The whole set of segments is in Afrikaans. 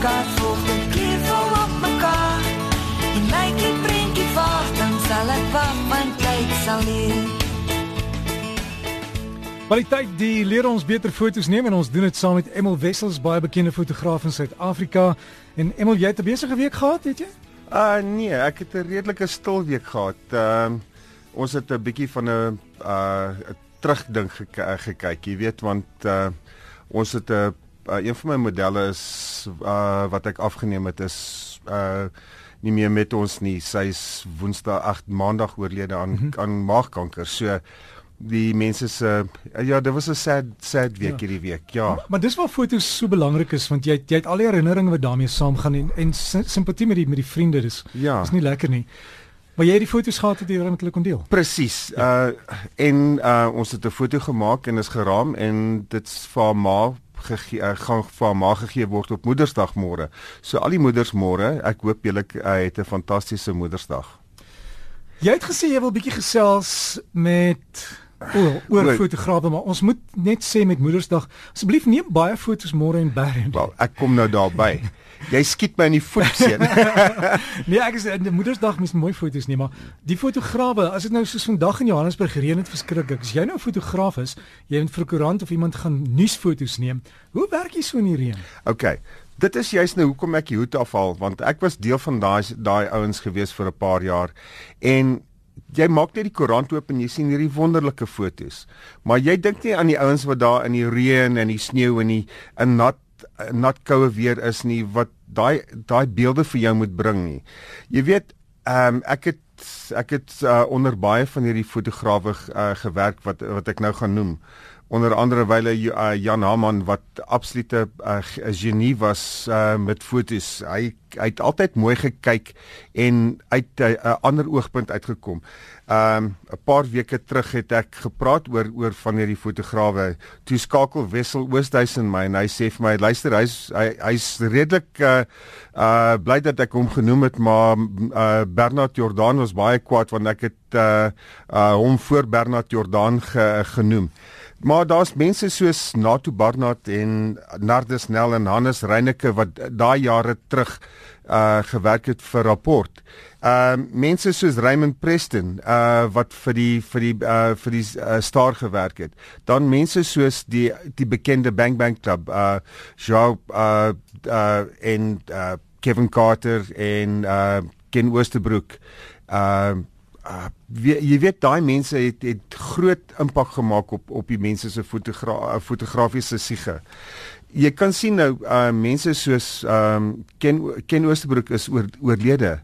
poskaart volg en kleef vol op mekaar. En lyk die prentjie vaag, dan sal ek wag want tyd sal leer. Kwaliteit die leer ons beter foto's neem en ons doen dit saam met Emil Wessels, baie bekende fotograaf in Suid-Afrika. En Emil, jy het 'n besige week gehad, weet jy? Uh nee, ek het 'n redelike stil week gehad. Ehm uh, ons het 'n bietjie van 'n uh 'n terugdink geky gekyk, jy weet, want uh ons het 'n uh, een van my modelle is uh wat ek afgeneem het is uh nie meer met ons nie. Sy's Woensdag 8 Maandag oorlede aan mm -hmm. aan maagkanker. So die mense se uh, ja, dit was 'n sad sad week ja. hierdie week. Ja. Maar, maar dis waar foto's so belangrik is want jy jy het al die herinneringe wat daarmee saamgaan en en simpatie met die met die vriende dis ja. is nie lekker nie. Maar jy het die foto's gehad wat jy met hulle kon deel. Presies. Ja. Uh en uh ons het 'n foto gemaak en is geraam en dit's vir ma gegee uh, gaan vir ma gegee word op Moedersdag môre. So al die moeders môre, ek hoop julle uh, het 'n fantastiese Moedersdag. Jy het gesê jy wil bietjie gesels met oor oor fotograwe maar ons moet net sê met Moedersdag asseblief neem baie fotos môre en bær. Wel, ek kom nou daarby. Jy skiet my in die voet seun. nee, ek is in die Moedersdag mis mooi fotos nie, maar die fotograwe, as dit nou soos vandag in Johannesburg gereën het verskriklik. As jy nou 'n fotograaf is, jy moet vir 'n koerant of iemand gaan nuusfoto's neem. Hoe werk jy so in die reën? Okay. Dit is juist nou hoekom ek hoed afhaal want ek was deel van daai daai ouens gewees vir 'n paar jaar en jy maak net die koerant oop en jy sien hierdie wonderlike fotos. Maar jy dink nie aan die ouens wat daar in die reën en die sneeu en die in nat nat koue weer is nie wat daai daai beelde vir jou moet bring nie. Jy weet, ehm um, ek het ek het uh, onder baie van hierdie fotograwe uh, gewerk wat wat ek nou gaan noem onder andere wyle uh, Jan Haman wat absolute uh, genie was uh, met fotos. Hy hy het altyd mooi gekyk en uit 'n uh, ander oogpunt uitgekom. Um 'n paar weke terug het ek gepraat oor oor van hierdie fotograwe. Toe skakel Wessel Oosthuizen my en hy sê vir my luister hy's hy hy's redelik uh uh bly dat ek hom genoem het maar uh Bernard Jordan was baie kwaad want ek het uh uh hom voor Bernard Jordan ge, genoem. Maar daar's mense soos Nato Barnard en Nardus Nel en Hannes Reyneke wat daai jare terug uh gewerk het vir rapport. Uh mense soos Raymond Preston uh wat vir die vir die uh vir die uh, Star gewerk het. Dan mense soos die die bekende Bang Bang Club uh Joe uh uh en uh Kevin Carter en uh Ken Oosterbroek. Uh uh jy weet daai mense het het groot impak gemaak op op die mense se fotogra uh, fotografiese siege. Jy kan sien nou uh mense soos ehm um, Ken Ken Oosterbroek is oor, oorlede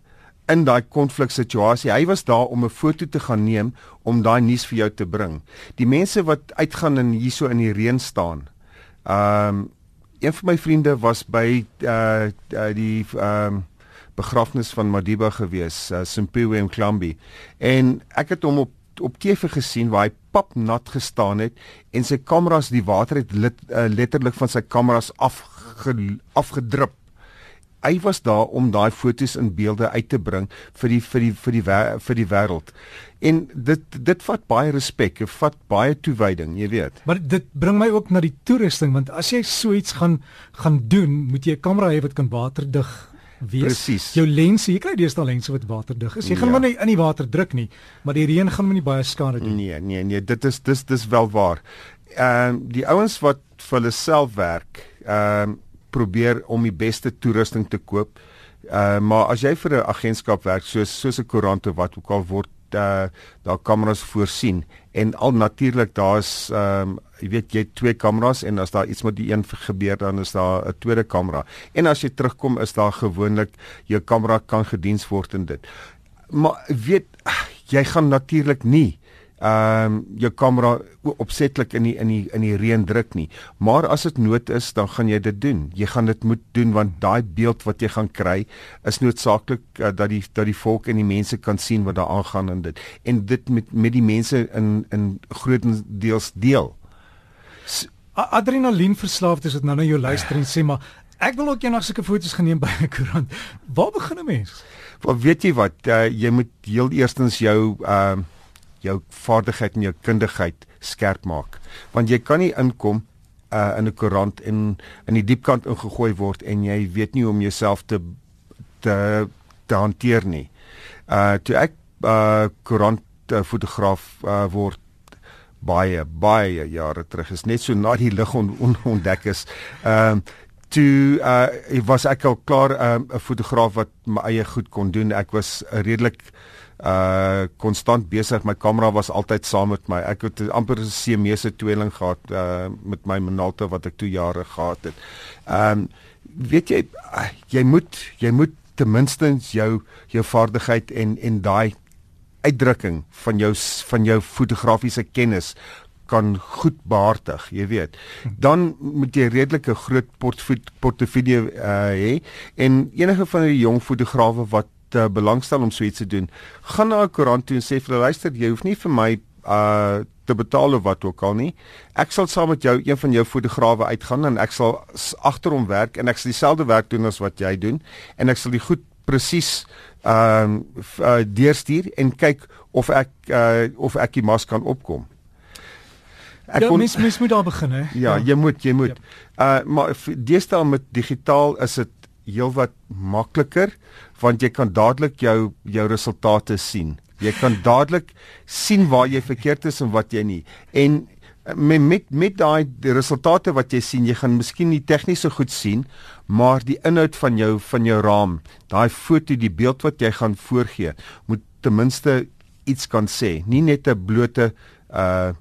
in daai konfliksituasie. Hy was daar om 'n foto te gaan neem om daai nuus vir jou te bring. Die mense wat uitgaan en hierso in die reën staan. Ehm um, een van my vriende was by uh, uh die ehm um, begrafnis van Madiba gewees, uh, Simpiwe Mklambi. En ek het hom op op TV gesien waar hy pap nat gestaan het en sy kameras die water het lit, uh, letterlik van sy kameras afge, afgedrup. Hy was daar om daai fotos en beelde uit te bring vir die vir die vir die vir die wêreld. En dit dit vat baie respek, dit vat baie toewyding, jy weet. Maar dit bring my ook na die toerusting want as jy so iets gaan gaan doen, moet jy 'n kamera hê wat kan waterdig wees. Presies. Jou lense, jy kry deesdae lense wat waterdig is. Jy gaan ja. maar nie in die water druk nie, maar die reën gaan my nie baie skade doen. Nee, nee, nee, dit is dis dis wel waar. Ehm uh, die ouens wat vir hulle self werk, ehm uh, probeer om die beste toerusting te koop. Uh maar as jy vir 'n agentskap werk soos soos 'n koerant of wat ook al word uh, daar kameras voorsien. En al natuurlik daar's ehm um, jy weet jy twee kameras en as daar iets met die een gebeur dan is daar 'n tweede kamera. En as jy terugkom is daar gewoonlik jou kamera kan gediens word in dit. Maar weet jy gaan natuurlik nie ehm um, jou kamera opsetlik in die in die in die reën druk nie. Maar as dit nood is, dan gaan jy dit doen. Jy gaan dit moet doen want daai beeld wat jy gaan kry is noodsaaklik uh, dat die dat die volk en die mense kan sien wat daar aangaan in dit. En dit met met die mense in in grootendeels deel. So, Adrenalien verslaafd is dit nou nou jou luister en sê maar ek wil ook eendag sulke foto's geneem by 'n koerant. Waar begin 'n mens? Wel weet jy wat, uh, jy moet heel eerstens jou ehm uh, jou vaardigheid en jou kundigheid skerp maak. Want jy kan nie inkom uh, in 'n koerant en in die diepkant ingegooi word en jy weet nie hoe om jouself te te te hanteer nie. Uh toe ek uh koerant uh, fotograaf uh, word baie baie jare terug is net so na die lig on, on, ontdek is. Ehm uh, toe uh was ek al klaar 'n uh, fotograaf wat my eie goed kon doen. Ek was redelik uh konstant besig. My kamera was altyd saam met my. Ek het amper 'n siamese tweeling gehad uh met my Minolta wat ek toe jare gehad het. Um, weet jy jy moet jy moet ten minste jou jou vaardigheid en en daai uitdrukking van jou van jou fotografiese kennis kan goed behartig, jy weet. Dan moet jy redelike groot portfolio uh hê en enige van die jong fotograwe wat uh, belangstel om so iets te doen, gaan na 'n koerant toe en sê vir hulle luister, jy hoef nie vir my uh te betaal of wat ook al nie. Ek sal saam met jou een van jou fotograwe uitgaan en ek sal agter hom werk en ek sal dieselfde werk doen as wat jy doen en ek sal die goed presies ehm uh, uh, deurstuur en kyk of ek uh, of ek die mas kan opkom. Ek ja, kon mis mis moet daar begin hè. Ja, ja, jy moet, jy moet. Ja. Uh maar deesdae met digitaal is dit heelwat makliker want jy kan dadelik jou jou resultate sien. Jy kan dadelik sien waar jy verkeerd is en wat jy nie. En met met, met daai resultate wat jy sien, jy gaan miskien nie tegnies so goed sien, maar die inhoud van jou van jou raam, daai foto, die beeld wat jy gaan voorgee, moet ten minste iets kan sê, nie net 'n blote uh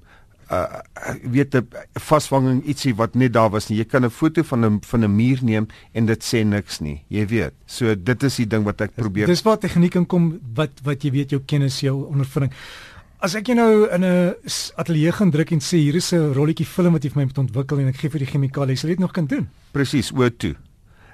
uh weet 'n vasvanging ietsie wat net daar was nie. Jy kan 'n foto van 'n van 'n muur neem en dit sê niks nie. Jy weet. So dit is die ding wat ek probeer. Dis waar tegniek inkom wat wat jy weet jou kennis, jou ondervinding. As ek jou nou in 'n ateljee gaan druk en sê hier is 'n rolletjie film wat jy vir my moet ontwikkel en ek gee vir die chemikalie, sal jy dit nog kan doen? Presies, O2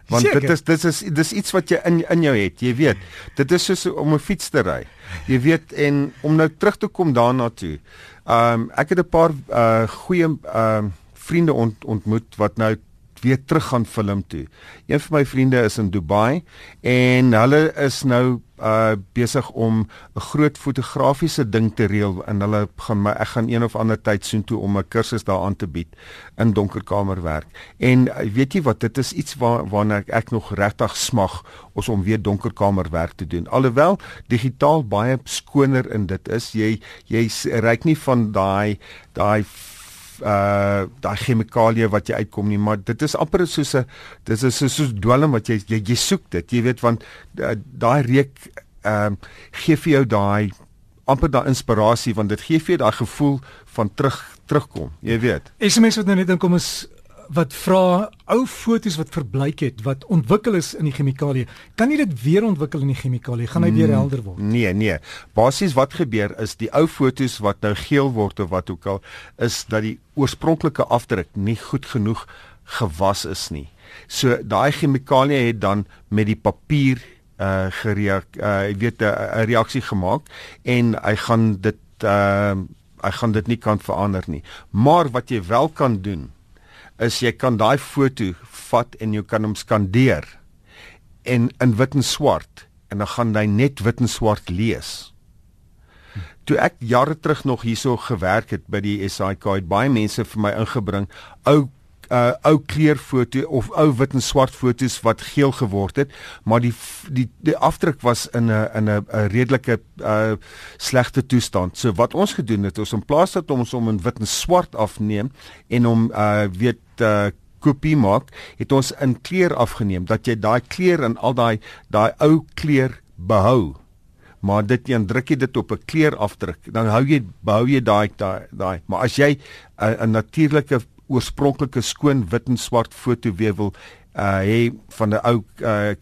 want Seker. dit is dit is dis iets wat jy in in jou het jy weet dit is soos om 'n fiets te ry jy weet en om nou terug te kom daarna toe um, ek het 'n paar uh, goeie um, vriende ont, ontmoet wat nou weer terug gaan film toe. Een van my vriende is in Dubai en hulle is nou uh besig om 'n groot fotografiese ding te reël en hulle gaan my ek gaan een of ander tyd soen toe om 'n kursus daar aan te bied in donkerkamerwerk. En uh, weet jy wat dit is iets waar waarna ek, ek nog regtig smag ons om weer donkerkamerwerk te doen. Alhoewel digitaal baie skoner in dit is, jy jy reik nie van daai daai uh daai chemikalie wat jy uitkom nie maar dit is amper soos 'n dis is soos, soos dwelm wat jy, jy jy soek dit jy weet want uh, daai reuk ehm uh, gee vir jou daai amper daai inspirasie want dit gee vir jou daai gevoel van terug terugkom jy weet. SMS wat nou net inkom is wat vra ou fotos wat verbleik het wat ontwikkel is in die chemikalie kan jy dit weer ontwikkel in die chemikalie? Gaan hy weer mm, helder word? nee nee. Basies wat gebeur is die ou fotos wat nou geel word of wat ook al is dat die oorspronklike afdruk nie goed genoeg gewas is nie. So daai chemikalie het dan met die papier uh gereak uh weet 'n reaksie gemaak en hy gaan dit uh hy gaan dit nie kan verander nie. Maar wat jy wel kan doen is jy kan daai foto vat en jy kan hom skandeer en in wit en swart en dan gaan hy net wit en swart lees. Toe ek jare terug nog hierso gewerk het by die SAIK het baie mense vir my ingebring ou uh ou kleurfoto of ou wit en swart fotos wat geel geword het, maar die die die afdruk was in 'n in 'n 'n redelike uh slegte toestand. So wat ons gedoen het, ons in plaas dat ons hom in wit en swart afneem en hom uh weet uh kopie maak, het ons in kleur afgeneem dat jy daai kleur en al daai daai ou kleur behou. Maar dit jy druk jy dit op 'n kleur afdruk, dan hou jy behou jy daai daai. Maar as jy 'n uh, natuurlike oorspronklike skoon wit en swart foto weer wil uh hê van 'n ou uh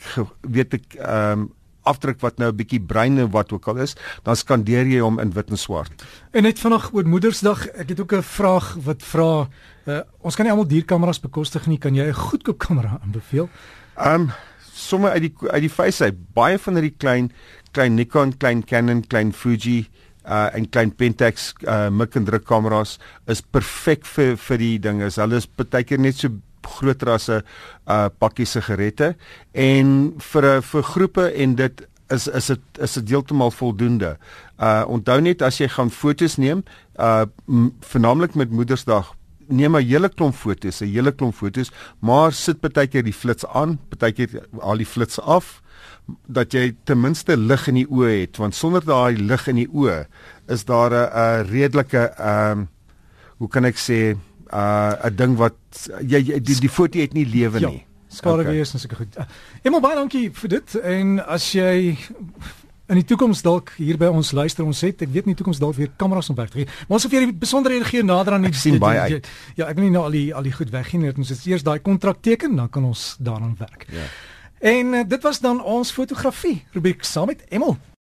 weet ek um afdruk wat nou 'n bietjie bruin en wat ook al is, dan skandeer jy hom in wit en swart. En net vanaand oor Moedersdag, ek het ook 'n vraag wat vra uh ons kan nie almal dierkameras bekostig nie, kan jy 'n goedkoop kamera aanbeveel? Um sommer uit die uit die face uit baie van hierdie klein klein Nikon, klein Canon, klein Fuji uh en klein Pentax uh mik en druk kameras is perfek vir vir die dinge. Hulle is baie keer net so groter as 'n uh pakkie sigarette en vir 'n vir groepe en dit is is dit is dit heeltemal voldoende. Uh onthou net as jy gaan fotos neem, uh veralnik met Moedersdag neem 'n hele klomp fotos, 'n hele klomp fotos, maar sit partykeer die flits aan, partykeer al die flits af dat jy ten minste lig in die oë het want sonder daai lig in die oë is daar 'n redelike ehm um, hoe kan ek sê uh 'n ding wat jy, jy die, die foto het nie lewe ja, nie. Skare okay. wees en seker goed. Eenmal baie dankie vir dit en as jy in die toekoms dalk hier by ons luister ons het ek weet nie toekoms dalk weer kameras ontwerp gee maar ons sal vir julle besonderhede gee nader aan die sien baie uit. ja ek wil nie nou al die al die goed weggee net ons het eers daai kontrak teken dan kan ons daaraan werk ja en uh, dit was dan ons fotografie rubriek saam met Emel